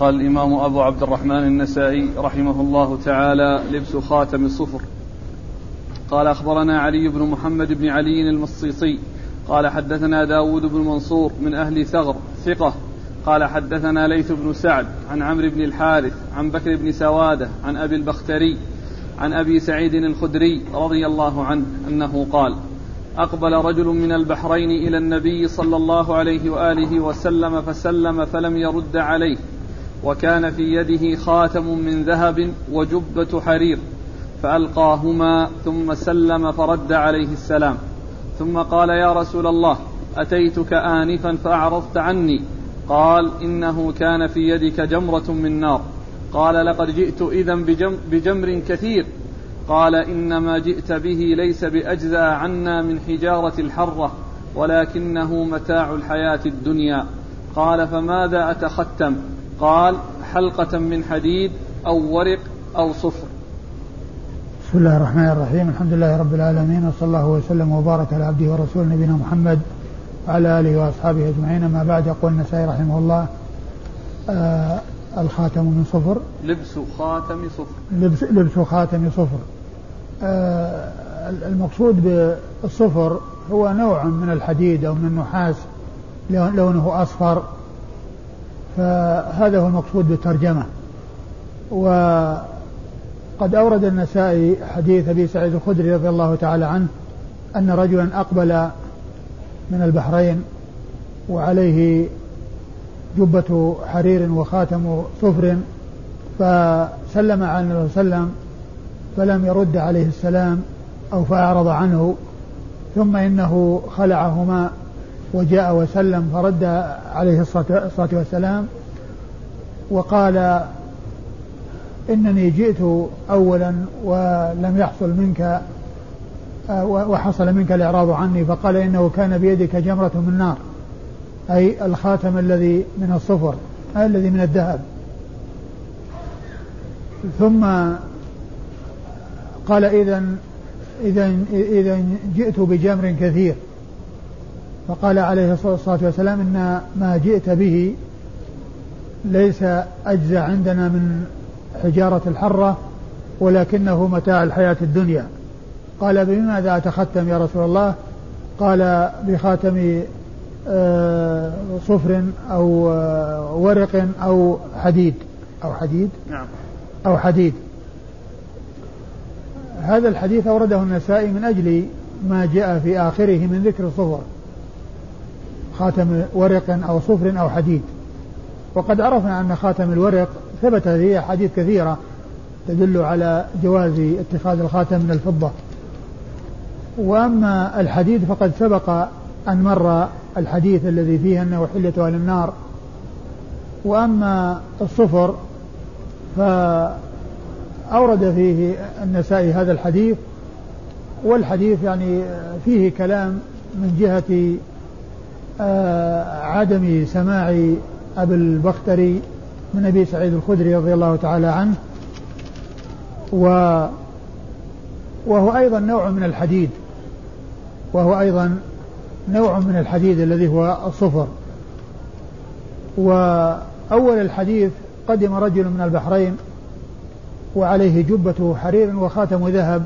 قال الإمام أبو عبد الرحمن النسائي رحمه الله تعالى لبس خاتم الصفر. قال أخبرنا علي بن محمد بن علي المصيصي قال حدثنا داود بن منصور من أهل ثغر ثقة. قال حدثنا ليث بن سعد عن عمرو بن الحارث عن بكر بن سوادة عن أبي البختري عن أبي سعيد الخدري رضي الله عنه أنه قال أقبل رجل من البحرين إلى النبي صلى الله عليه وآله وسلم فسلم فلم يرد عليه. وكان في يده خاتم من ذهب وجبة حرير فألقاهما ثم سلم فرد عليه السلام. ثم قال يا رسول الله أتيتك آنفا فأعرضت عني. قال إنه كان في يدك جمرة من نار. قال لقد جئت إذا بجم بجمر كثير. قال إنما جئت به ليس بأجزى عنا من حجارة الحرة ولكنه متاع الحياة الدنيا. قال فماذا أتختم؟ قال حلقة من حديد أو ورق أو صفر. بسم الله الرحمن الرحيم. الحمد لله رب العالمين وصلى الله وسلم وبارك على عبده ورسوله نبينا محمد وعلى آله وأصحابه أجمعين. أما بعد يقول النسائي رحمه الله آه الخاتم من صفر. لبس خاتم صفر. لبس لبس خاتم صفر. آه المقصود بالصفر هو نوع من الحديد أو من النحاس لونه أصفر. فهذا هو المقصود بالترجمة. وقد أورد النسائي حديث أبي سعيد الخدري رضي الله تعالى عنه أن رجلا أقبل من البحرين وعليه جبة حرير وخاتم صفر فسلم على النبي صلى الله عليه وسلم فلم يرد عليه السلام أو فأعرض عنه ثم إنه خلعهما وجاء وسلم فرد عليه الصلاة والسلام وقال إنني جئت أولا ولم يحصل منك وحصل منك الإعراض عني فقال إنه كان بيدك جمرة من نار أي الخاتم الذي من الصفر أي الذي من الذهب. ثم قال إذا إذا إذا جئت بجمر كثير. فقال عليه الصلاة والسلام إن ما جئت به ليس أجزى عندنا من حجارة الحرة ولكنه متاع الحياة الدنيا. قال بماذا أتختم يا رسول الله؟ قال بخاتم آه، صفر أو آه، ورق أو حديد. أو حديد؟ نعم. أو حديد. هذا الحديث أورده النسائي من أجل ما جاء في آخره من ذكر الصفر. خاتم ورق أو صفر أو حديد. وقد عرفنا أن خاتم الورق ثبت فيه أحاديث كثيرة تدل على جواز اتخاذ الخاتم من الفضة. وأما الحديد فقد سبق أن مر الحديث الذي فيه أنه حلة أهل النار. وأما الصفر فأورد فيه النسائي هذا الحديث والحديث يعني فيه كلام من جهة عدم سماع أبي البختري من أبي سعيد الخدري رضي الله تعالى عنه و وهو أيضا نوع من الحديد وهو أيضا نوع من الحديد الذي هو الصفر. وأول الحديث قدم رجل من البحرين وعليه جبة حرير وخاتم ذهب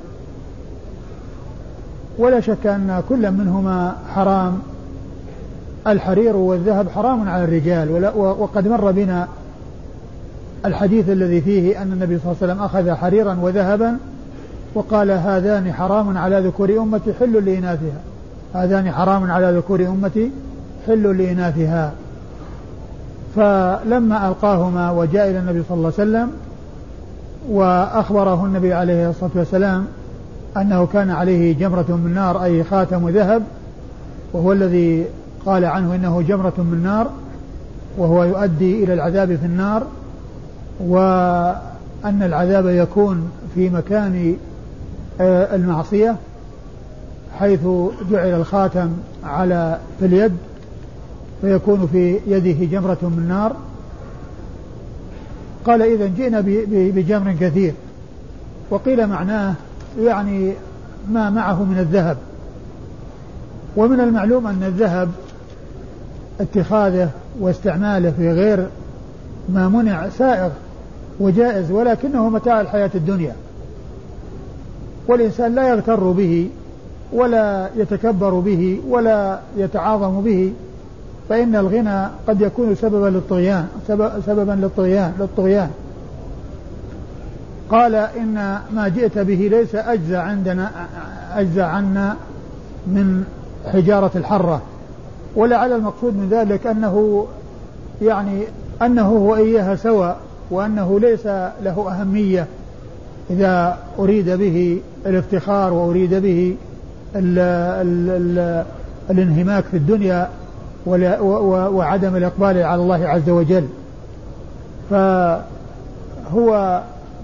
ولا شك أن كل منهما حرام. الحرير والذهب حرام على الرجال وقد مر بنا الحديث الذي فيه أن النبي صلى الله عليه وسلم أخذ حريرا وذهبا وقال هذان حرام على ذكور أمتي حل لإناثها. هذان حرام على ذكور أمتي حل لإناثها. فلما ألقاهما وجاء إلى النبي صلى الله عليه وسلم وأخبره النبي عليه الصلاة والسلام أنه كان عليه جمرة من نار أي خاتم ذهب وهو الذي قال عنه إنه جمرة من نار وهو يؤدي إلى العذاب في النار وأن العذاب يكون في مكان آه، المعصية حيث جعل الخاتم على في اليد فيكون في يده جمرة من نار قال إذا جئنا بجمر كثير. وقيل معناه يعني ما معه من الذهب. ومن المعلوم أن الذهب اتخاذه واستعماله في غير ما منع سائغ وجائز ولكنه متاع الحياة الدنيا. والإنسان لا يغتر به ولا يتكبر به ولا يتعاظم به فإن الغنى قد يكون سببا للطغيان سببا للطغيان للطغيان. قال إن ما جئت به ليس أجزى عندنا أجزى عنا من حجارة الحرة. ولعل المقصود من ذلك أنه يعني أنه وإياها سواء وأنه ليس له أهمية إذا أريد به الافتخار وأريد به ال ال ال الانهماك في الدنيا وعدم الإقبال على الله عز وجل. فهو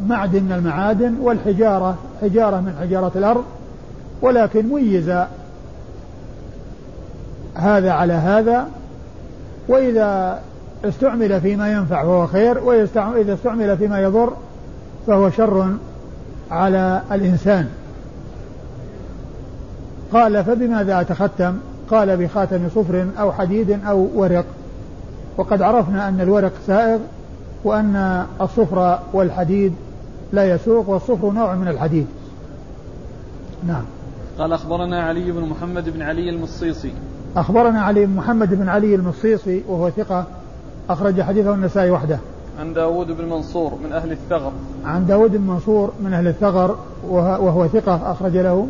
معدن من المعادن والحجارة حجارة من حجارة الأرض ولكن ميز هذا على هذا وإذا استعمل فيما ينفع فهو خير وإذا استعمل فيما يضر فهو شر على الإنسان. قال فبماذا أتختم؟ قال بخاتم صفر أو حديد أو ورق. وقد عرفنا أن الورق سائغ وأن الصفر والحديد لا يسوق والصفر نوع من الحديد. نعم. قال أخبرنا علي بن محمد بن علي المصيصي. أخبرنا علي بن محمد بن علي المصيصي وهو ثقة أخرج حديثه النسائي وحده. عن داود بن منصور من أهل الثغر. عن داود بن منصور من أهل الثغر وهو ثقة أخرج له.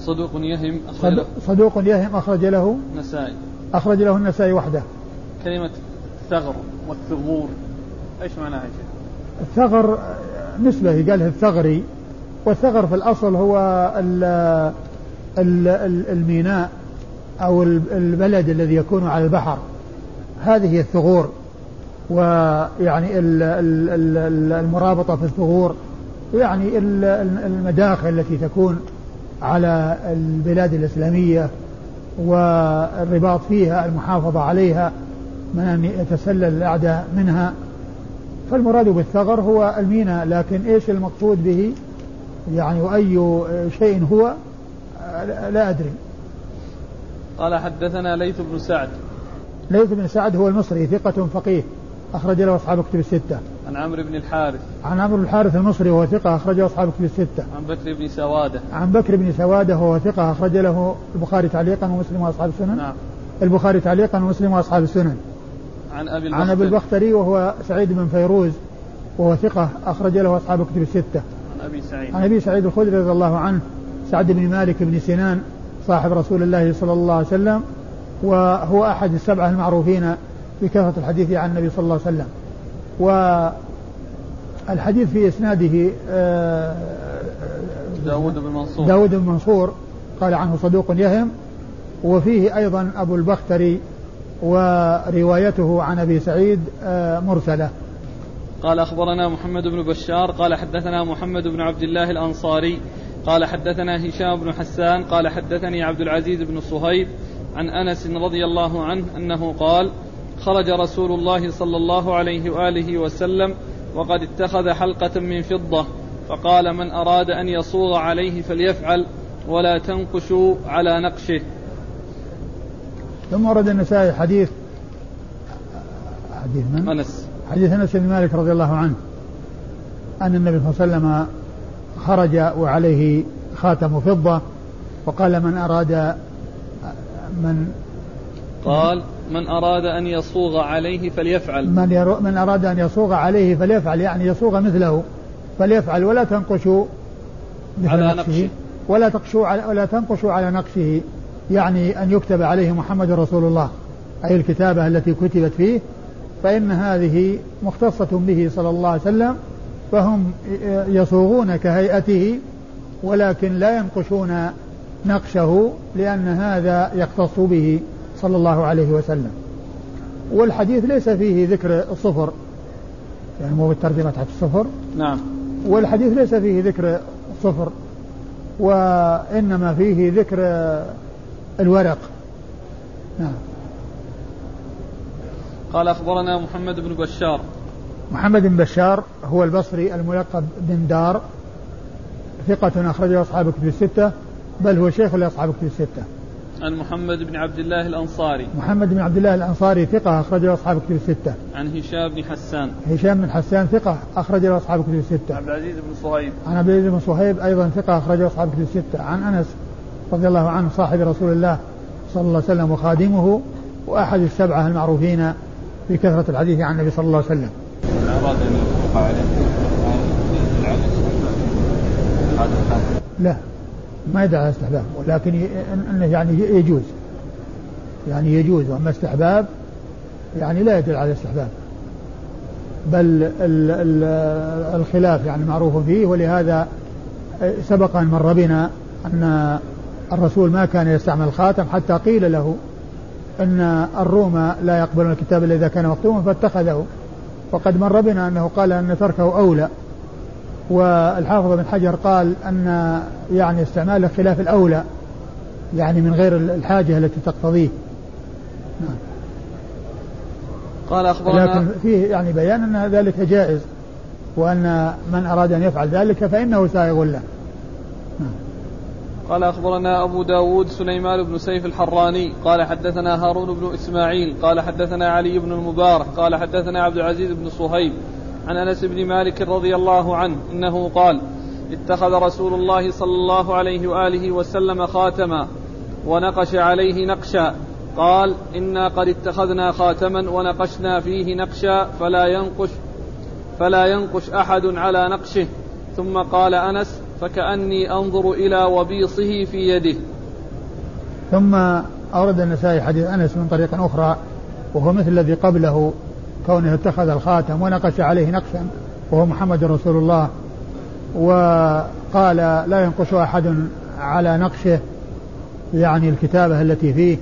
صدوق يهم أخرج له. صدوق يهم أخرج له. النسائي أخرج له النسائي وحده. كلمة ثغر والثغور إيش معناها يا شيخ؟ الثغر نسبة قالها الثغري. والثغر في الأصل هو ال ال الميناء. أو البلد الذي يكون على البحر. هذه الثغور. ويعني المرابطة في الثغور. يعني المداخل التي تكون على البلاد الإسلامية. والرباط فيها المحافظة عليها من أن يتسلل الأعداء منها. فالمراد بالثغر هو الميناء. لكن إيش المقصود به؟ يعني وأي شيء هو؟ لا أدري. قال حدثنا ليث بن سعد ليث بن سعد هو المصري ثقة فقيه أخرج له أصحاب كتب الستة. عن عمرو بن الحارث. عن عمرو بن الحارث المصري وهو ثقة أخرج له أصحاب كتب الستة. عن بكر بن سوادة. عن بكر بن سوادة وهو ثقة أخرج له البخاري تعليقا ومسلم وأصحاب السنن. نعم. البخاري تعليقا ومسلم وأصحاب السنن. عن أبي البختري. عن أبي البختري وهو سعيد بن فيروز وهو ثقة أخرج له أصحاب كتب الستة. عن أبي سعيد. عن أبي سعيد الخدري رضي الله عنه سعد بن مالك بن سنان صاحب رسول الله صلى الله عليه وسلم وهو أحد السبعة المعروفين بكثرة الحديث عن النبي صلى الله عليه وسلم. والحديث في إسناده آه، داود بن منصور. داود بن منصور قال عنه صدوق يهم. وفيه أيضا أبو البختري وروايته عن أبي سعيد آه، مرسلة. قال أخبرنا محمد بن بشار قال حدثنا محمد بن عبد الله الأنصاري قال حدثنا هشام بن حسان قال حدثني عبد العزيز بن صهيب عن أنس رضي الله عنه أنه قال خرج رسول الله صلى الله عليه وآله وسلم وقد اتخذ حلقة من فضة فقال من أراد أن يصوغ عليه فليفعل ولا تنقشوا على نقشه. ثم ورد النسائي حديث حديث من؟ أنس. حديث أنس بن مالك رضي الله عنه. أن النبي صلى الله عليه وسلم خرج وعليه خاتم فضة وقال من أراد من قال من أراد أن يصوغ عليه فليفعل. من, يرو من أراد أن يصوغ عليه فليفعل يعني يصوغ مثله فليفعل ولا تنقشوا على نقشه ولا تقشوا على ولا تنقشوا على نقشه يعني أن يكتب عليه محمد رسول الله أي الكتابة التي كتبت فيه فإن هذه مختصة به صلى الله عليه وسلم فهم يصوغون كهيئته ولكن لا ينقشون نقشه لأن هذا يختص به صلى الله عليه وسلم. والحديث ليس فيه ذكر الصفر يعني مو بالترجمة تحت الصفر. نعم. والحديث ليس فيه ذكر الصفر وإنما فيه ذكر الورق. نعم. قال أخبرنا محمد بن بشار. محمد بن بشار هو البصري الملقب بن دار ثقة أخرجه أصحاب كتب الستة بل هو شيخ لأصحاب كتب الستة. عن محمد بن عبد الله الأنصاري. محمد بن عبد الله الأنصاري ثقة أخرج له أصحاب كتب الستة. عن هشام بن حسان. هشام بن حسان ثقة أخرج له أصحاب كتب الستة. عبد العزيز بن صهيب. عن عبد العزيز بن صهيب أيضا ثقة أخرج له أصحاب كتب الستة. عن أنس رضي الله عنه صاحب رسول الله صلى الله عليه وسلم وخادمه وأحد السبعة المعروفين بكثرة الحديث عن النبي صلى الله عليه وسلم. لا ما يدعى استحباب ولكن أنه يعني يجوز. يعني يجوز وأما استحباب يعني لا يدل على استحباب. بل ال ال الخلاف يعني معروف فيه ولهذا سبق أن مر بنا أن الرسول ما كان يستعمل الخاتم حتى قيل له أن الروم لا يقبلون الكتاب الا إذا كان مختوما فاتخذه. وقد مر بنا أنه قال أن تركه أولى والحافظ بن حجر قال أن يعني استعماله خلاف الأولى يعني من غير الحاجة التي تقتضيه. قال أخبرنا لكن فيه يعني بيان أن ذلك جائز وأن من أراد أن يفعل ذلك فإنه سائغ له. قال أخبرنا أبو داود سليمان بن سيف الحراني قال حدثنا هارون بن إسماعيل قال حدثنا علي بن المبارك قال حدثنا عبد العزيز بن صهيب عن أنس بن مالك رضي الله عنه إنه قال اتخذ رسول الله صلى الله عليه وآله وسلم خاتما ونقش عليه نقشا قال إنا قد اتخذنا خاتما ونقشنا فيه نقشا فلا ينقش فلا ينقش أحد على نقشه. ثم قال أنس فكأني أنظر إلى وبيصه في يده. ثم أورد النسائي حديث أنس من طريق أخرى وهو مثل الذي قبله كونه اتخذ الخاتم ونقش عليه نقشا وهو محمد رسول الله وقال لا ينقش أحد على نقشه يعني الكتابة التي فيه.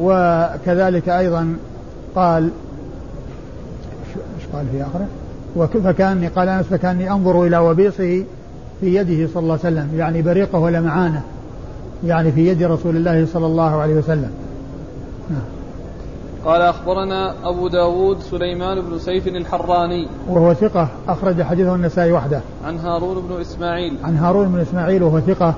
وكذلك أيضا قال إيش قال في آخره؟ فكاني قال أنس فكأني أنظر إلى وبيصه في يده صلى الله عليه وسلم يعني بريقه ولمعانه يعني في يد رسول الله صلى الله عليه وسلم. نعم. قال أخبرنا أبو داود سليمان بن سيف الحراني. وهو ثقة أخرج حديثه النسائي وحده. عن هارون بن إسماعيل. عن هارون بن إسماعيل وهو ثقة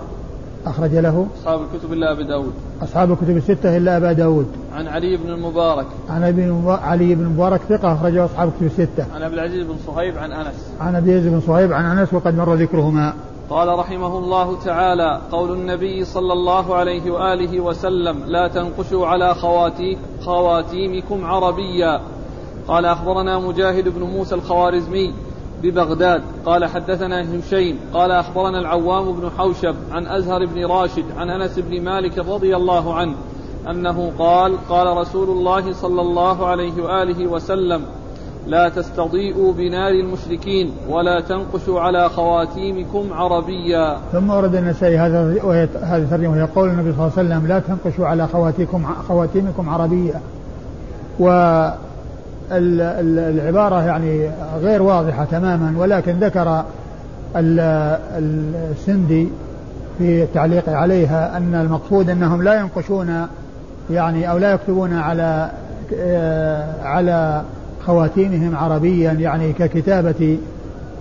أخرج له أصحاب الكتب إلا أبي داود. أصحاب الكتب الستة إلا أبا داود. عن علي بن المبارك. عن أبي علي بن المبارك ثقة أخرجه أصحاب الكتب الستة. عن أبي العزيز بن صهيب عن أنس. عن أبي العزيز بن صهيب عن أنس وقد مر ذكرهما. قال رحمه الله تعالى قول النبي صلى الله عليه وآله وسلم لا تنقشوا على خواتي خواتيمكم عربيا. قال أخبرنا مجاهد بن موسى الخوارزمي ببغداد. قال حدثنا هشيم قال أخبرنا العوام بن حوشب عن أزهر بن راشد عن أنس بن مالك رضي الله عنه أنه قال قال رسول الله صلى الله عليه وآله وسلم لا تستضيئوا بنار المشركين ولا تنقشوا على خواتيمكم عربيا. ثم ورد النسائي هذا هذه الترجمه وهي قول النبي صلى الله عليه وسلم لا تنقشوا على خواتيكم خواتيمكم عربيا. و العبارة يعني غير واضحة تماما ولكن ذكر السندي في التعليق عليها أن المقصود أنهم لا ينقشون يعني أو لا يكتبون على على خواتيمهم عربيا يعني ككتابة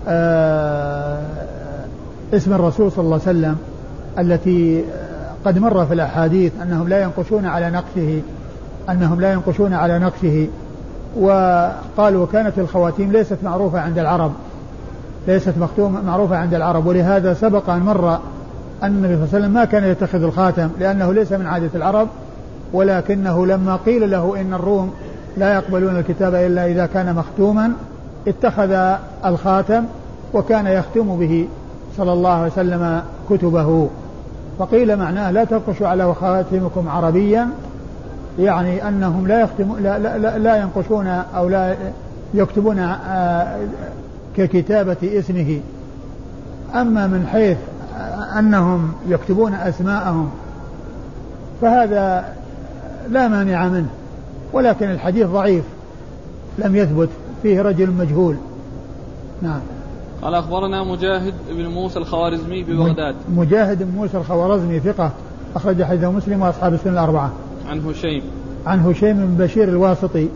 آه، اسم الرسول صلى الله عليه وسلم التي قد مر في الأحاديث أنهم لا ينقشون على نقشه أنهم لا ينقشون على نقشه. وقالوا كانت الخواتيم ليست معروفة عند العرب ليست مختومة معروفة عند العرب ولهذا سبق أن مر أن النبي صلى الله عليه وسلم ما كان يتخذ الخاتم لأنه ليس من عادة العرب ولكنه لما قيل له إن الروم لا يقبلون الكتاب إلا إذا كان مختوما اتخذ الخاتم وكان يختم به صلى الله عليه وسلم كتبه. فقيل معناه لا تنقشوا على خاتمكم عربيا يعني أنهم لا يختم لا, لا, لا ينقشون أو لا يكتبون آه، ككتابة اسمه. أما من حيث أنهم يكتبون أسماءهم فهذا لا مانع منه ولكن الحديث ضعيف لم يثبت فيه رجل مجهول. نعم. قال أخبرنا مجاهد بن موسى الخوارزمي ببغداد. مجاهد بن موسى الخوارزمي ثقة أخرج حديثه مسلم وأصحاب السنة الأربعة. عن هشيم عن هشيم بن بشير الواسطي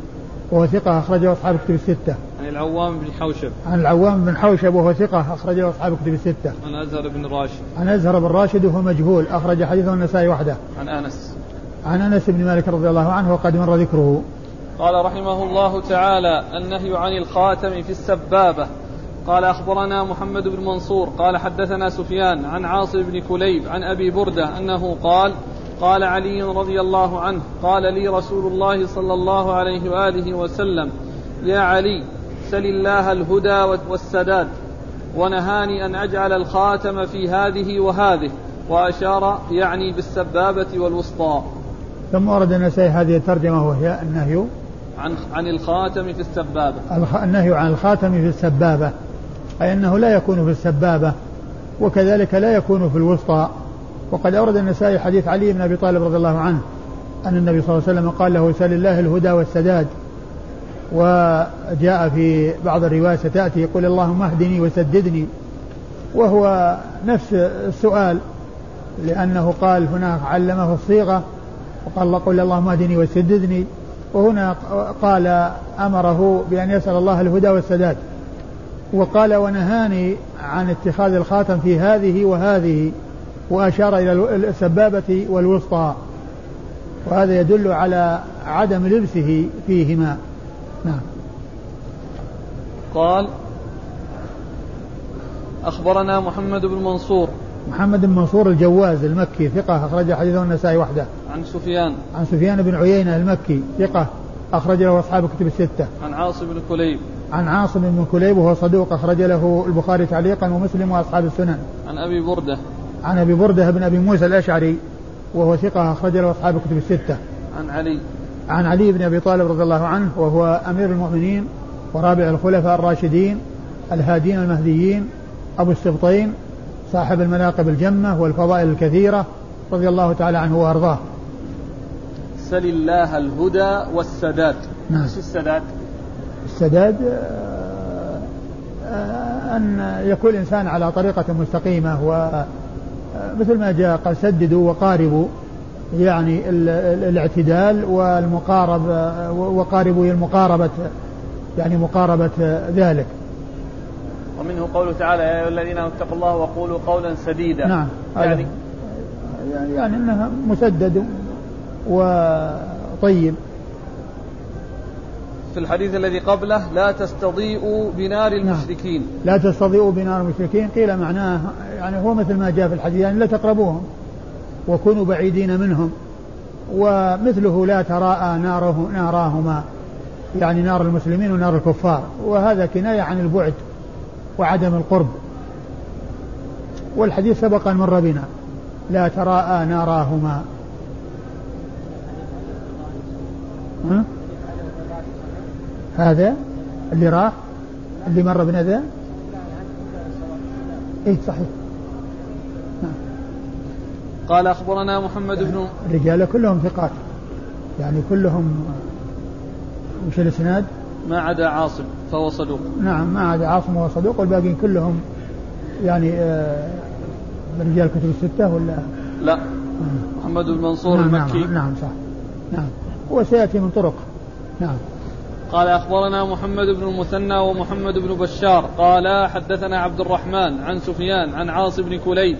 وهو ثقة أخرجه أصحاب الكتب الستة. عن العوام بن حوشب. عن العوام بن حوشب وهو ثقة أخرجه أصحاب الكتب الستة. عن أزهر بن راشد. عن أزهر بن راشد وهو مجهول أخرج حديثه النسائي وحده. عن أنس. عن أنس بن مالك رضي الله عنه وقد مر ذكره قال رحمه الله تعالى النهي عن الخاتم في السبابة قال أخبرنا محمد بن منصور قال حدثنا سفيان عن عاصم بن كليب عن أبي بردة أنه قال قال علي رضي الله عنه قال لي رسول الله صلى الله عليه وآله وسلم يا علي سل الله الهدى والسداد ونهاني أن أجعل الخاتم في هذه وهذه وأشار يعني بالسبابة والوسطى. ثم ورد النسائي هذه الترجمة وهي النهي عن عن الخاتم في السبابة. النهي عن الخاتم في السبابة أي أنه لا يكون في السبابة وكذلك لا يكون في الوسطى. وقد أورد النسائي حديث علي بن أبي طالب رضي الله عنه أن النبي صلى الله عليه وسلم قال له سل الله الهدى والسداد وجاء في بعض الروايات ستأتي يقول اللهم اهدني وسددني وهو نفس السؤال لأنه قال هناك علمه الصيغة وقال قل اللهم اهدني وسددني وهنا قال أمره بأن يسأل الله الهدى والسداد. وقال ونهاني عن اتخاذ الخاتم في هذه وهذه وأشار إلى السبابة والوسطى. وهذا يدل على عدم لبسه فيهما. نعم. قال أخبرنا محمد بن منصور. محمد بن منصور الجواز المكي ثقة أخرج حديثه النسائي وحده. عن سفيان. عن سفيان بن عيينة المكي ثقة أخرج له أصحاب الكتب الستة. عن عاصم بن كليب. عن عاصم بن كليب وهو صدوق أخرج له البخاري تعليقا ومسلم وأصحاب السنن. عن أبي بردة. عن أبي بردة بن أبي موسى الأشعري وهو ثقة أخرج له أصحاب الكتب الستة. عن علي عن علي بن أبي طالب رضي الله عنه وهو أمير المؤمنين ورابع الخلفاء الراشدين الهادين المهديين أبو السبطين صاحب المناقب الجمة والفضائل الكثيرة رضي الله تعالى عنه وأرضاه. سل الله الهدى والسداد. نعم. إيش السداد؟ السداد آه، آه، أن يكون الإنسان على طريقة مستقيمة و مثل ما جاء قال سددوا وقاربوا يعني الاعتدال والمقارب وقاربوا المقاربة يعني مقاربة ذلك. ومنه قوله تعالى يا أيها الذين اتقوا الله وقولوا قولا سديدا. نعم يعني يعني, يعني إنها مسدد وطيب. في الحديث الذي قبله لا تستضيئوا بنار نعم. المشركين. لا تستضيئوا بنار المشركين قيل معناه يعني هو مثل ما جاء في الحديث يعني لا تقربوهم وكونوا بعيدين منهم ومثله لا تراءى ناره ناراهما يعني نار المسلمين ونار الكفار وهذا كناية عن البعد وعدم القرب والحديث سبق أن مر بنا لا تراءى ناراهما ها؟ هذا اللي راح اللي مر بنا ذا؟ اي صحيح. نعم. قال أخبرنا محمد بن الرجال كلهم ثقات. يعني كلهم وش الإسناد؟ ما عدا عاصم فهو صدوق. نعم ما عدا عاصم وهو صدوق. والباقيين كلهم يعني آه من رجال الكتب الستة ولا؟ لا. نعم. محمد بن منصور نعم المكي. نعم, نعم صح. نعم. وسيأتي من طرق. نعم. قال أخبرنا محمد بن المثنى ومحمد بن بشار قال حدثنا عبد الرحمن عن سفيان عن عاص بن كليب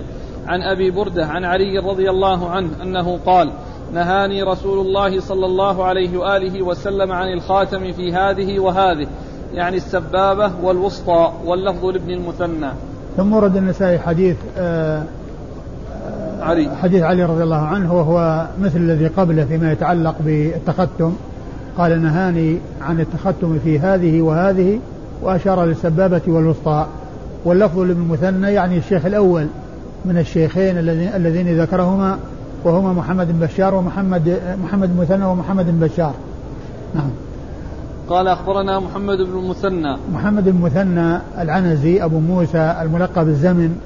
عن أبي بردة عن علي رضي الله عنه أنه قال نهاني رسول الله صلى الله عليه وآله وسلم عن الخاتم في هذه وهذه يعني السبابة والوسطى واللفظ لابن المثنى. ثم ورد النسائي حديث آه علي. حديث علي رضي الله عنه وهو مثل الذي قبله فيما يتعلق بالتختم. قال نهاني عن التختم في هذه وهذه وأشار للسبابة والوسطى. واللفظ لابن المثنى يعني الشيخ الأول من الشيخين الذين ذكرهما وهما محمد بن بشار ومحمد محمد بن مثنى ومحمد بن بشار. نعم. قال أخبرنا محمد بن المثنى. محمد بن المثنى العنزي أبو موسى الملقب الزمن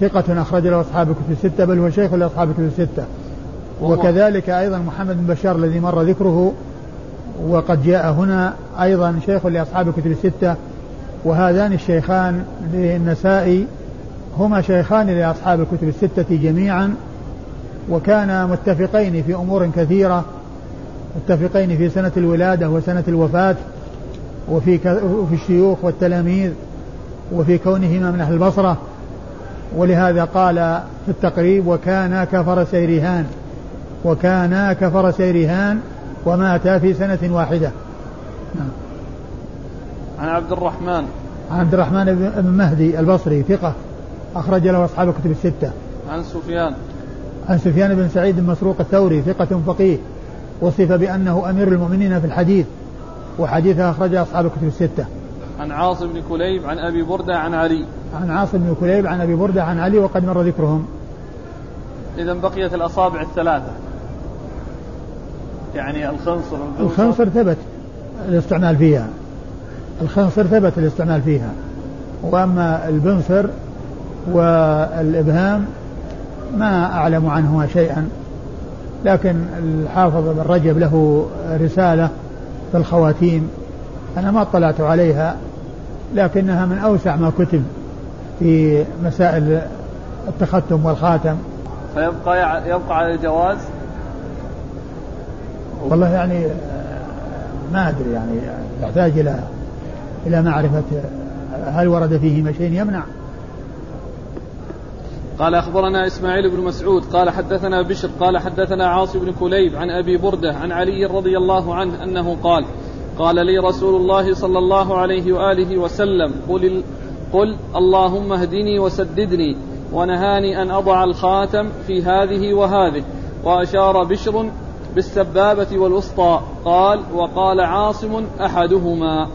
ثقة أخرج له أصحاب الكتب الستة بل هو شيخ لأصحاب الكتب الستة. وكذلك أيضا محمد بن بشار الذي مر ذكره وقد جاء هنا أيضا شيخ لأصحاب الكتب الستة وهذان الشيخان للنسائي هما شيخان لأصحاب الكتب الستة جميعا وكانا متفقين في أمور كثيرة متفقين في سنة الولادة وسنة الوفاة وفي وفي الشيوخ والتلاميذ وفي كونهما من أهل البصرة. ولهذا قال في التقريب وكانا كفر سيرهان وكانا كفرسي رهان وماتا في سنة واحدة. نعم. عن عبد الرحمن. عن عبد الرحمن بن مهدي البصري ثقة. أخرج له أصحاب الكتب الستة. عن سفيان. عن سفيان بن سعيد المسروق الثوري ثقة فقيه. وصف بأنه أمير المؤمنين في الحديث. وحديثه أخرجه أصحاب الكتب الستة. عن عاصم بن كليب عن أبي بردة عن علي. عن عاصم بن كليب عن أبي بردة عن علي وقد مر ذكرهم. إذا بقيت الأصابع الثلاثة. يعني الخنصر الخنصر ثبت الاستعمال فيها. الخنصر ثبت الاستعمال فيها. وأما البنصر والإبهام ما أعلم عنهما شيئا. لكن الحافظ بن رجب له رسالة في الخواتيم. أنا ما اطلعت عليها لكنها من أوسع ما كتب في مسائل التختم والخاتم. فيبقى يبقى على الجواز؟ والله يعني ما أدري يعني يحتاج إلى إلى معرفة هل ورد فيه شيء يمنع؟ قال أخبرنا إسماعيل بن مسعود قال حدثنا بشر قال حدثنا عاصم بن كليب عن أبي بردة عن علي رضي الله عنه أنه قال قال لي رسول الله صلى الله عليه وآله وسلم قل, قل اللهم اهدني وسددني ونهاني أن أضع الخاتم في هذه وهذه وأشار بشر بالسبابة والوسطى. قال وقال عاصم أحدهما.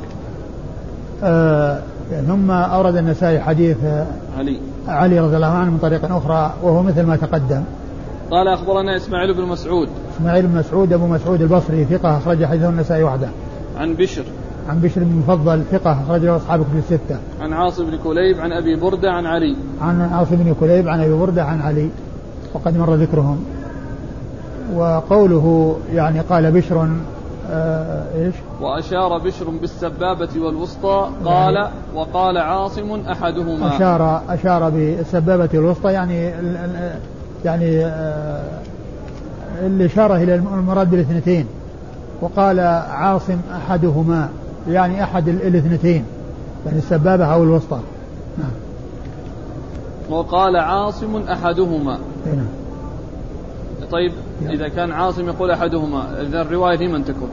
آه ثم أورد النسائي حديث علي. علي رضي الله عنه من طريق أخرى وهو مثل ما تقدم. قال أخبرنا إسماعيل بن مسعود. إسماعيل بن مسعود أبو مسعود البصري ثقة أخرج حديثه النسائي وحده. عن بشر. عن بشر بن مفضل ثقة أخرج له أصحاب كتب الستة. عن عاصم بن كليب عن أبي بردة عن علي. عن عاصم بن كليب عن أبي بردة عن علي. وقد مر ذكرهم. وقوله يعني قال بشر آه إيش؟ وأشار بشر بالسبابة والوسطى قال يعني وقال عاصم أحدهما. أشار أشار بالسبابة والوسطى يعني يعني آه الاشارة إلى المراد بالاثنتين. وقال عاصم أحدهما يعني أحد الاثنتين يعني السبابة أو الوسطى. نعم. وقال عاصم أحدهما. نعم. طيب إذا كان عاصم يقول أحدهما إذا الرواية لمن تكون؟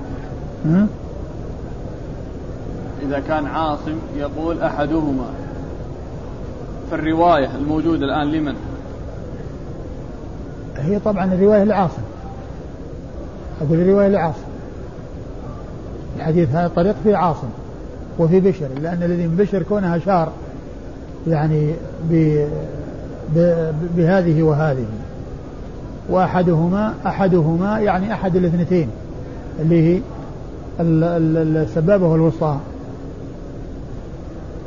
إذا كان عاصم يقول أحدهما. فالرواية الموجودة الآن لمن؟ هي طبعا الرواية لعاصم. أقول الرواية لعاصم. الحديث هذا الطريق في عاصم وفي بشر لأن الذي من بشر كونها شار يعني ب بهذه وهذه. وأحدهما أحدهما يعني أحد الاثنتين اللي هي السبابة والوسطى.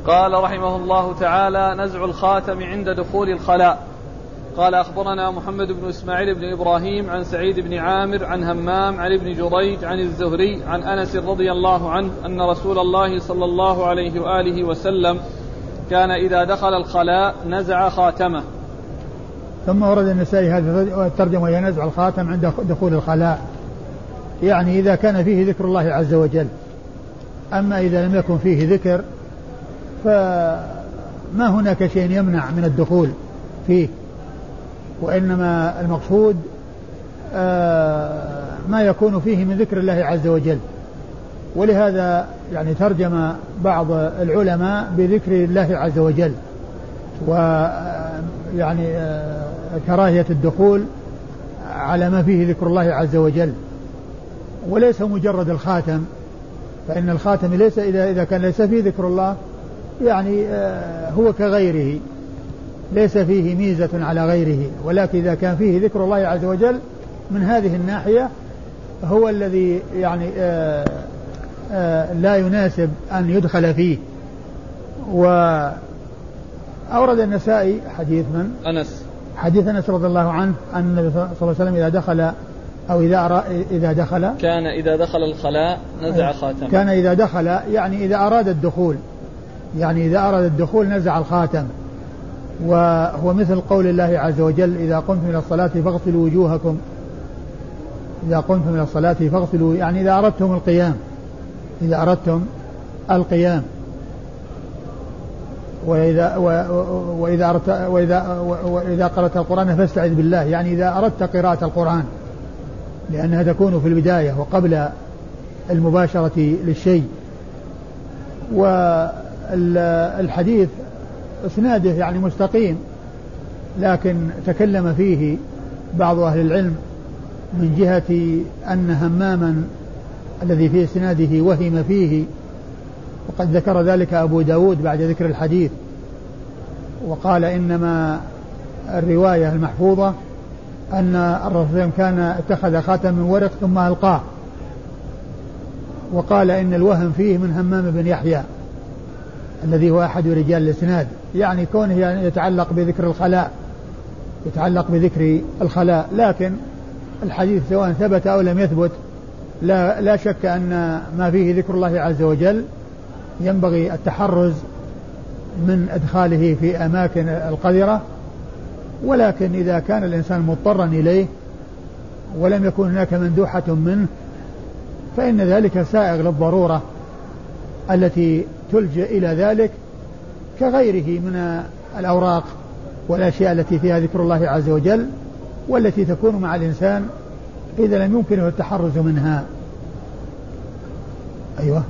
قال رحمه الله تعالى نزع الخاتم عند دخول الخلاء. قال أخبرنا محمد بن إسماعيل بن إبراهيم عن سعيد بن عامر عن همام عن ابن جريج عن الزهري عن أنس رضي الله عنه أن رسول الله صلى الله عليه وآله وسلم كان إذا دخل الخلاء نزع خاتمه. ثم ورد النسائي هذا الترجمة ينزع الخاتم عند دخول الخلاء. يعني إذا كان فيه ذكر الله عز وجل. أما إذا لم يكن فيه ذكر فما هناك شيء يمنع من الدخول فيه. وإنما المقصود آه، ما يكون فيه من ذكر الله عز وجل. ولهذا يعني ترجم بعض العلماء بذكر الله عز وجل. ويعني آه، كراهية الدخول على ما فيه ذكر الله عز وجل وليس مجرد الخاتم فإن الخاتم ليس إذا إذا كان ليس فيه ذكر الله يعني آه، هو كغيره ليس فيه ميزة على غيره ولكن إذا كان فيه ذكر الله عز وجل من هذه الناحية هو الذي يعني آه، آه، لا يناسب أن يدخل فيه وأورد النسائي حديث من؟ أنس حديث أنس رضي الله عنه أن النبي صلى الله عليه وسلم إذا دخل أو إذا أرى إذا دخل كان إذا دخل الخلاء نزع خاتمه. كان إذا دخل يعني إذا أراد الدخول يعني إذا أراد الدخول نزع الخاتم. وهو مثل قول الله عز وجل إذا قمتم إلى الصلاة فاغسلوا وجوهكم. إذا قمتم إلى الصلاة فاغسلوا يعني إذا أردتم القيام إذا أردتم القيام. وإذا وإذا وإذا وإذا قرأت القرآن فاستعذ بالله. يعني إذا أردت قراءة القرآن لأنها تكون في البداية وقبل المباشرة للشيء. والحديث إسناده يعني مستقيم لكن تكلم فيه بعض أهل العلم من جهة أن هماما الذي في إسناده وهم فيه وقد ذكر ذلك أبو داود بعد ذكر الحديث وقال إنما الرواية المحفوظة أن الرسول كان اتخذ خاتم من ورق ثم ألقاه. وقال إن الوهم فيه من همام بن يحيى الذي هو أحد رجال الإسناد يعني كونه يتعلق بذكر الخلاء يتعلق بذكر الخلاء لكن الحديث سواء ثبت أو لم يثبت لا, لا شك أن ما فيه ذكر الله عز وجل ينبغي التحرز من إدخاله في أماكن القذرة ولكن إذا كان الإنسان مضطرا إليه ولم يكن هناك مندوحة منه فإن ذلك سائغ للضرورة التي تلجأ إلى ذلك كغيره من الأوراق والأشياء التي فيها ذكر الله عز وجل والتي تكون مع الإنسان إذا لم يمكنه التحرز منها. أيوة.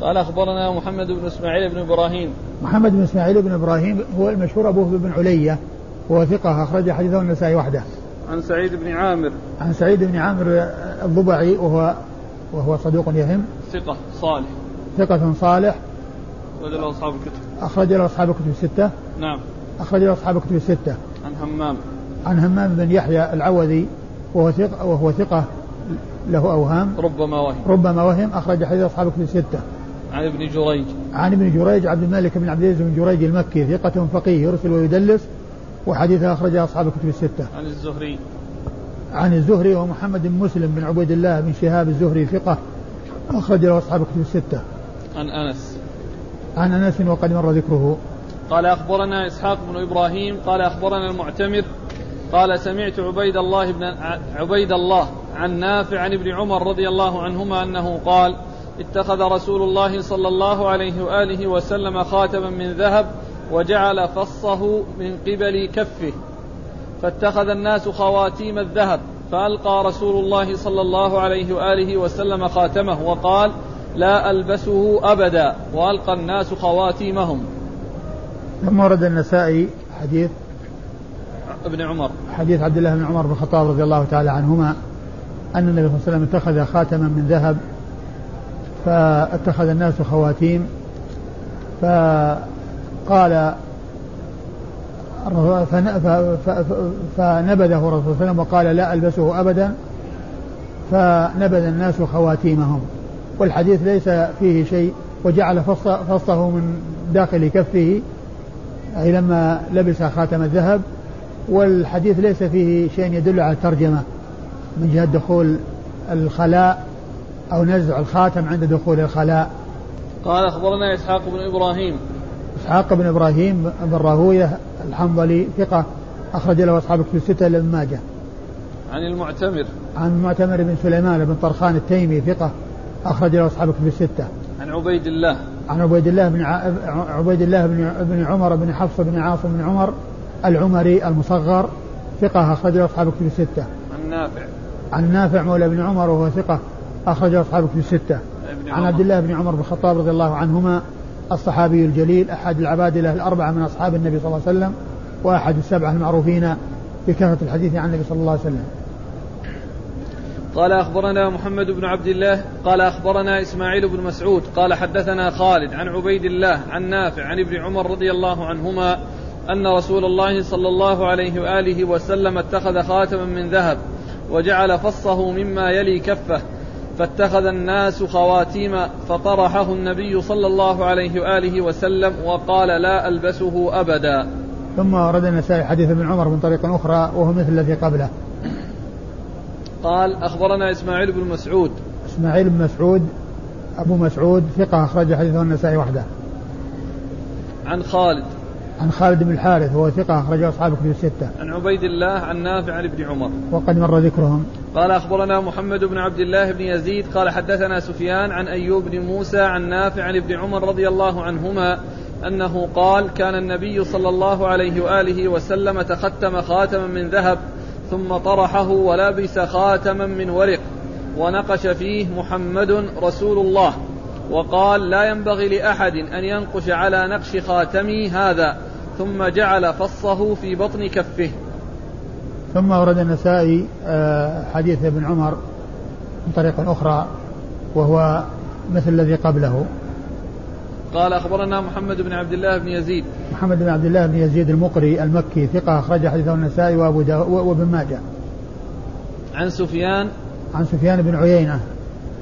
قال أخبرنا محمد بن إسماعيل بن إبراهيم. محمد بن إسماعيل بن إبراهيم هو المشهور أبوه بن علية وهو ثقة أخرج حديثه النسائي وحده. عن سعيد بن عامر. عن سعيد بن عامر الضبعي وهو وهو صدوق يهم. ثقة صالح. ثقة صالح. أخرج له أصحاب الكتب. أخرج له أصحاب الكتب الستة. نعم. أخرج له أصحاب الكتب الستة. عن همام. عن همام بن يحيى العوذي وهو ثقة وهو ثقة له أوهام. ربما وهم. ربما وهم. أخرج حديث أصحاب الكتب الستة. عن ابن جريج عن ابن جريج عبد الملك بن عبد العزيز بن جريج المكي ثقة فقيه يرسل ويدلس وحديثه أخرجه أصحاب الكتب الستة عن الزهري عن الزهري ومحمد بن مسلم بن عبيد الله بن شهاب الزهري ثقة أخرج له أصحاب الكتب الستة. عن أنس. عن أنس وقد مر ذكره. قال أخبرنا إسحاق بن إبراهيم قال أخبرنا المعتمر قال سمعت عبيد الله بن عبيد الله عن نافع عن ابن عمر رضي الله عنهما أنه قال اتخذ رسول الله صلى الله عليه وآله وسلم خاتما من ذهب وجعل فصه من قبل كفه. فاتخذ الناس خواتيم الذهب فألقى رسول الله صلى الله عليه وآله وسلم خاتمه وقال لا ألبسه أبدا. وألقى الناس خواتيمهم. ثم ورد النسائي حديث ابن عمر. حديث عبد الله بن عمر بن الخطاب رضي الله تعالى عنهما أن النبي صلى الله عليه وسلم اتخذ خاتما من ذهب فاتخذ الناس خواتيم. فقال فنبذه الرسول صلى الله عليه وسلم وقال لا ألبسه أبدا. فنبذ الناس خواتيمهم. والحديث ليس فيه شيء وجعل فصه من داخل كفه أي لما لبس خاتم الذهب. والحديث ليس فيه شيء يدل على الترجمة من جهة دخول الخلاء. أو نزع الخاتم عند دخول الخلاء قال أخبرنا إسحاق بن إبراهيم إسحاق بن إبراهيم بن راهوية الحنظلي ثقة أخرج له أصحاب كتب الستة إلا ماجه. عن المعتمر عن المعتمر بن سليمان بن طرخان التيمي ثقة أخرج له أصحاب كتب الستة. عن عبيد الله عن عبيد الله بن ع... عبيد الله بن بن عمر بن حفص بن عاصم بن عمر العمري المصغر ثقة أخرج له أصحاب كتب الستة. عن نافع عن نافع مولى بن عمر وهو ثقة أخرج أصحاب كتب الستة. عن عبد الله بن عمر بن الخطاب رضي الله عنهما الصحابي الجليل أحد العبادلة الأربعة من أصحاب النبي صلى الله عليه وسلم وأحد السبعة المعروفين بكثرة الحديث عن النبي صلى الله عليه وسلم قال أخبرنا محمد بن عبد الله قال أخبرنا إسماعيل بن مسعود قال حدثنا خالد عن عبيد الله عن نافع عن ابن عمر رضي الله عنهما أن رسول الله صلى الله عليه وآله وسلم اتخذ خاتما من ذهب وجعل فصه مما يلي كفه فاتخذ الناس خواتيم فطرحه النبي صلى الله عليه وآله وسلم وقال لا ألبسه أبدا. ثم ورد النسائي حديث ابن عمر من طريق أخرى وهو مثل الذي قبله. قال أخبرنا إسماعيل بن مسعود. إسماعيل بن مسعود أبو مسعود ثقة أخرج حديثه النسائي وحده. عن خالد. عن خالد بن الحارث وهو ثقة أخرجه أصحاب كتب الستة. عن عبيد الله عن نافع عن ابن عمر. وقد مر ذكرهم. قال أخبرنا محمد بن عبد الله بن يزيد قال حدثنا سفيان عن أيوب بن موسى عن نافع عن ابن عمر رضي الله عنهما أنه قال كان النبي صلى الله عليه وآله وسلم تختم خاتما من ذهب ثم طرحه ولبس خاتما من ورق ونقش فيه محمد رسول الله وقال لا ينبغي لأحد أن ينقش على نقش خاتمي هذا ثم جعل فصه في بطن كفه. ثم ورد النسائي آه، حديث ابن عمر من طريق أخرى وهو مثل الذي قبله. قال أخبرنا محمد بن عبد الله بن يزيد. محمد بن عبد الله بن يزيد المقري المكي ثقة أخرج حديثه النسائي وأبو وابن ماجه. عن سفيان. عن سفيان بن عيينة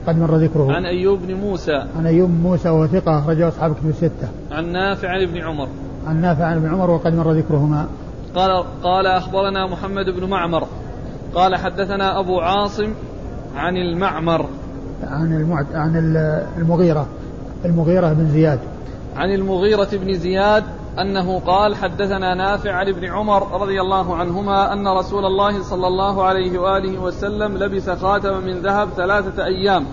قد مر ذكره. عن أيوب بن موسى. عن أيوب بن موسى وهو ثقة أخرجه أصحاب كتب الستة. عن نافع عن ابن عمر. عن نافع عن ابن عمر وقد مر ذكرهما. قال قال أخبرنا محمد بن معمر. قال حدثنا أبو عاصم عن المعمر. عن المعت... عن المغيرة. المغيرة بن زياد. عن المغيرة بن زياد أنه قال حدثنا نافع عن ابن عمر رضي الله عنهما أن رسول الله صلى الله عليه وآله وسلم لبس خاتما من ذهب ثلاثة أيام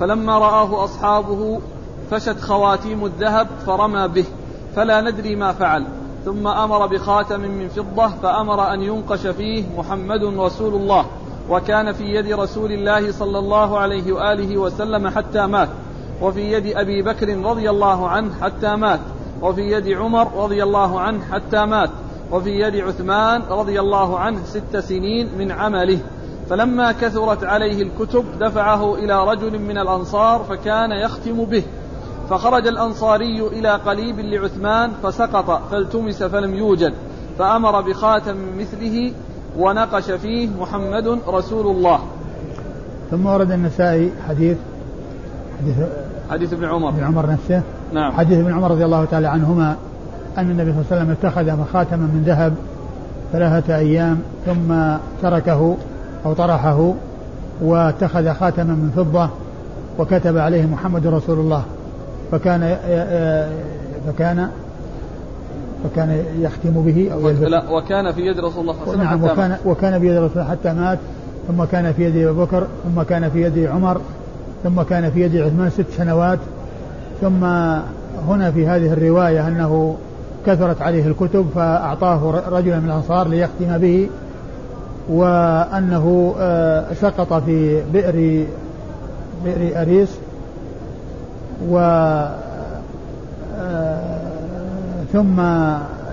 فلما رآه أصحابه فشت خواتيم الذهب فرمى به. فلا ندري ما فعل. ثم أمر بخاتم من فضة فأمر أن ينقش فيه محمد رسول الله وكان في يد رسول الله صلى الله عليه وآله وسلم حتى مات. وفي يد أبي بكر رضي الله عنه حتى مات. وفي يد عمر رضي الله عنه حتى مات. وفي يد عثمان رضي الله عنه ست سنين من عمله. فلما كثرت عليه الكتب دفعه إلى رجل من الأنصار فكان يختم به. فخرج الأنصاري إلى قليب لعثمان فسقط فالتمس فلم يوجد فأمر بخاتم مثله ونقش فيه محمد رسول الله. ثم ورد النسائي حديث حديث حديث ابن عمر. ابن عمر نفسه. نعم. حديث ابن عمر رضي الله تعالى عنهما أن النبي صلى الله عليه وسلم اتخذ خاتما من ذهب ثلاثة أيام ثم تركه أو طرحه واتخذ خاتما من فضة وكتب عليه محمد رسول الله. فكان فكان فكان يختم به أو لا وكان في يد رسول الله صلى الله عليه وسلم. نعم وكان وكان في يد رسول الله حتى مات ثم كان في يد ابي بكر ثم كان في يد عمر ثم كان في يد عثمان ست سنوات. ثم هنا في هذه الرواية أنه كثرت عليه الكتب فأعطاه رجلا من الأنصار ليختم به وأنه آه، سقط في بئر بئر أريس. و آه، ثم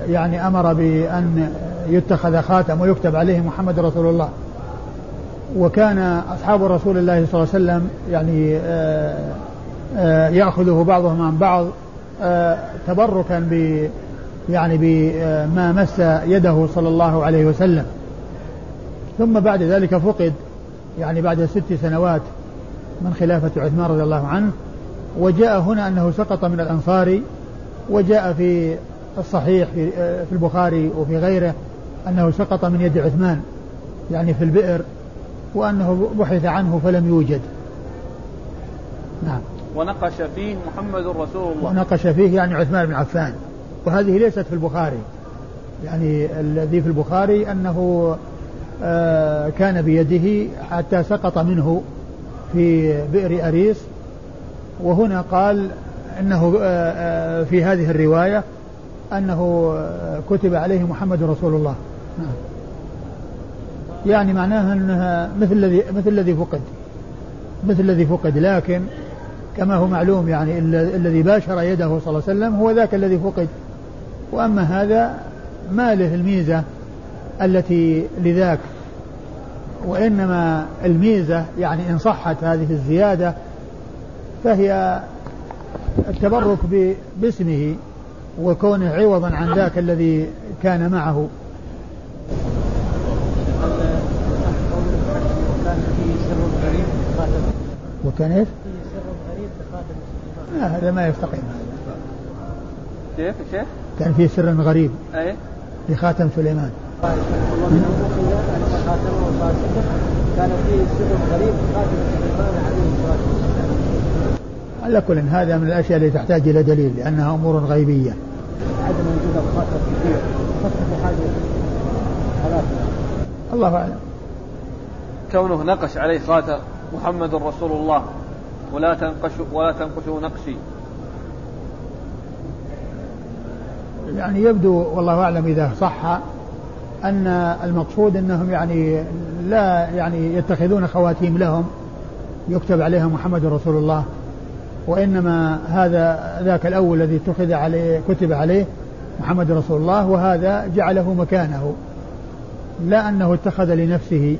يعني أمر بأن يتخذ خاتم ويكتب عليه محمد رسول الله. وكان أصحاب رسول الله صلى الله عليه وسلم يعني آه، آه، يأخذه بعضهم عن بعض تبركا ب يعني بما مس يده صلى الله عليه وسلم. ثم بعد ذلك فقد يعني بعد ست سنوات من خلافة عثمان رضي الله عنه وجاء هنا أنه سقط من الأنصار وجاء في الصحيح في, في البخاري وفي غيره أنه سقط من يد عثمان يعني في البئر وأنه بحث عنه فلم يوجد. نعم. ونقش فيه محمد رسول الله. ونقش فيه يعني عثمان بن عفان. وهذه ليست في البخاري. يعني الذي في البخاري أنه آه كان بيده حتى سقط منه في بئر أريس وهنا قال إنه آه، آه، في هذه الرواية أنه آه، كتب عليه محمد رسول الله. يعني معناها أنها مثل الذي مثل الذي فقد مثل الذي فقد لكن كما هو معلوم يعني الذي باشر يده صلى الله عليه وسلم هو ذاك الذي فقد وأما هذا ما له الميزة التي لذاك وإنما الميزة يعني إن صحت هذه الزيادة فهي التبرك باسمه وكونه عوضا عن ذاك الذي كان معه. وكان إيش؟ لا هذا ما يستقيم. كيف شيخ؟ كان في سر غريب. إيه لخاتم سليمان. كان فيه سر غريب خاتم سليمان عليه الصلاة والسلام. على كل هذا من الأشياء التي تحتاج إلى دليل لأنها أمور غيبية. عدم وجود كثير حاجة الله أعلم. كونه نقش عليه خاتم محمد رسول الله ولا تنقش ولا تنقشوا نقشي يعني يبدو والله أعلم إذا صح أن المقصود أنهم يعني لا يعني يتخذون خواتيم لهم يكتب عليها محمد رسول الله وإنما هذا ذاك الأول الذي اتخذ عليه كتب عليه محمد رسول الله وهذا جعله مكانه. لا أنه اتخذ لنفسه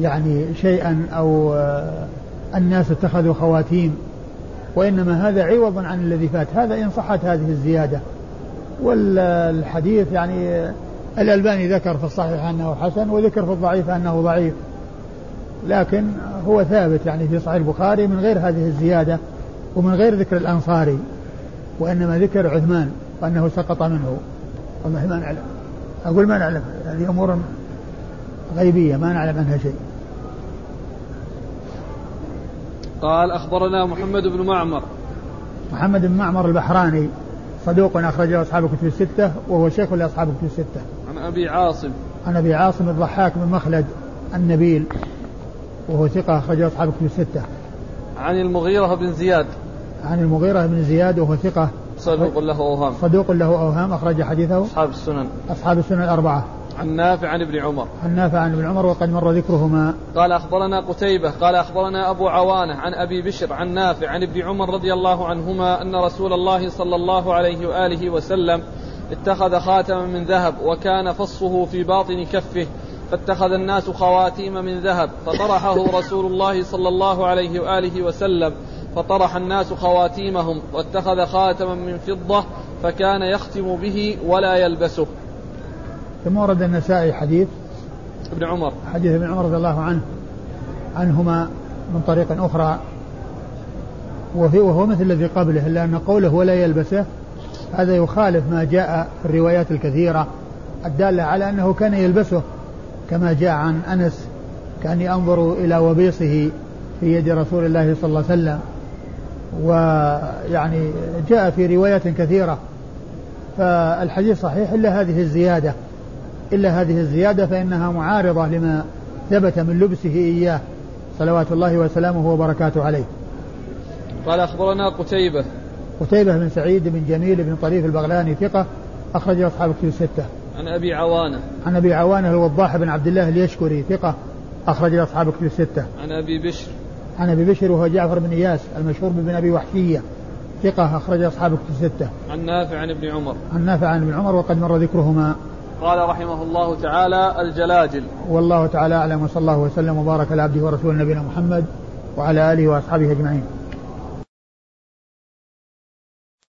يعني شيئا أو الناس اتخذوا خواتيم وإنما هذا عوض عن الذي فات. هذا إن صحت هذه الزيادة. والحديث يعني الألباني ذكر في الصحيح أنه حسن وذكر في الضعيف أنه ضعيف. لكن هو ثابت يعني في صحيح البخاري من غير هذه الزيادة. ومن غير ذكر الأنصاري وإنما ذكر عثمان وأنه سقط منه والله ما نعلم أقول ما نعلم هذه أمور غيبية ما نعلم عنها شيء قال أخبرنا محمد بن معمر محمد بن معمر البحراني صدوق أخرجه أصحاب الكتب الستة وهو شيخ لأصحاب الكتب الستة. عن أبي عاصم. عن أبي عاصم الضحاك بن مخلد النبيل وهو ثقة أخرجه أصحاب الكتب الستة. عن المغيرة بن زياد. عن المغيرة بن زياد وهو ثقة صدوق له أوهام. صدوق له أوهام أخرج حديثه أصحاب السنن. أصحاب السنن الأربعة. عن نافع عن ابن عمر عن نافع عن ابن عمر وقد مر ذكرهما قال أخبرنا قتيبة قال أخبرنا أبو عوانة عن أبي بشر عن نافع عن ابن عمر رضي الله عنهما أن رسول الله صلى الله عليه وآله وسلم اتخذ خاتما من ذهب وكان فصه في باطن كفه فاتخذ الناس خواتيم من ذهب فطرحه رسول الله صلى الله عليه وآله وسلم فطرح الناس خواتيمهم واتخذ خاتما من فضة فكان يختم به ولا يلبسه. ثم ورد النسائي حديث ابن عمر. حديث ابن عمر رضي الله عنه عنهما من طريق أخرى. وفي وهو مثل الذي قبله إلا أن قوله ولا يلبسه هذا يخالف ما جاء في الروايات الكثيرة. الدالة على أنه كان يلبسه كما جاء عن أنس كان أنظر إلى وبيصه في يد رسول الله صلى الله عليه وسلم. ويعني جاء في روايات كثيرة فالحديث صحيح إلا هذه الزيادة. إلا هذه الزيادة فإنها معارضة لما ثبت من لبسه إياه صلوات الله وسلامه وبركاته عليه. قال أخبرنا قتيبة. قتيبة بن سعيد بن جميل بن طريف البغلاني ثقة أخرج أصحاب كتب الستة. عن أبي عوانة. عن أبي عوانة الوضاح بن عبد الله اليشكري ثقة أخرج أصحاب كتب الستة. عن أبي بشر. عن أبي بشر وهو جعفر بن إياس المشهور بن أبي وحشية ثقة أخرج أصحاب كتب الستة. عن نافع عن ابن عمر. عن نافع عن ابن عمر وقد مر ذكرهما. قال رحمه الله تعالى الجلاجل. والله تعالى أعلم وصلى الله وسلم وبارك على عبده ورسوله نبينا محمد وعلى آله وأصحابه أجمعين.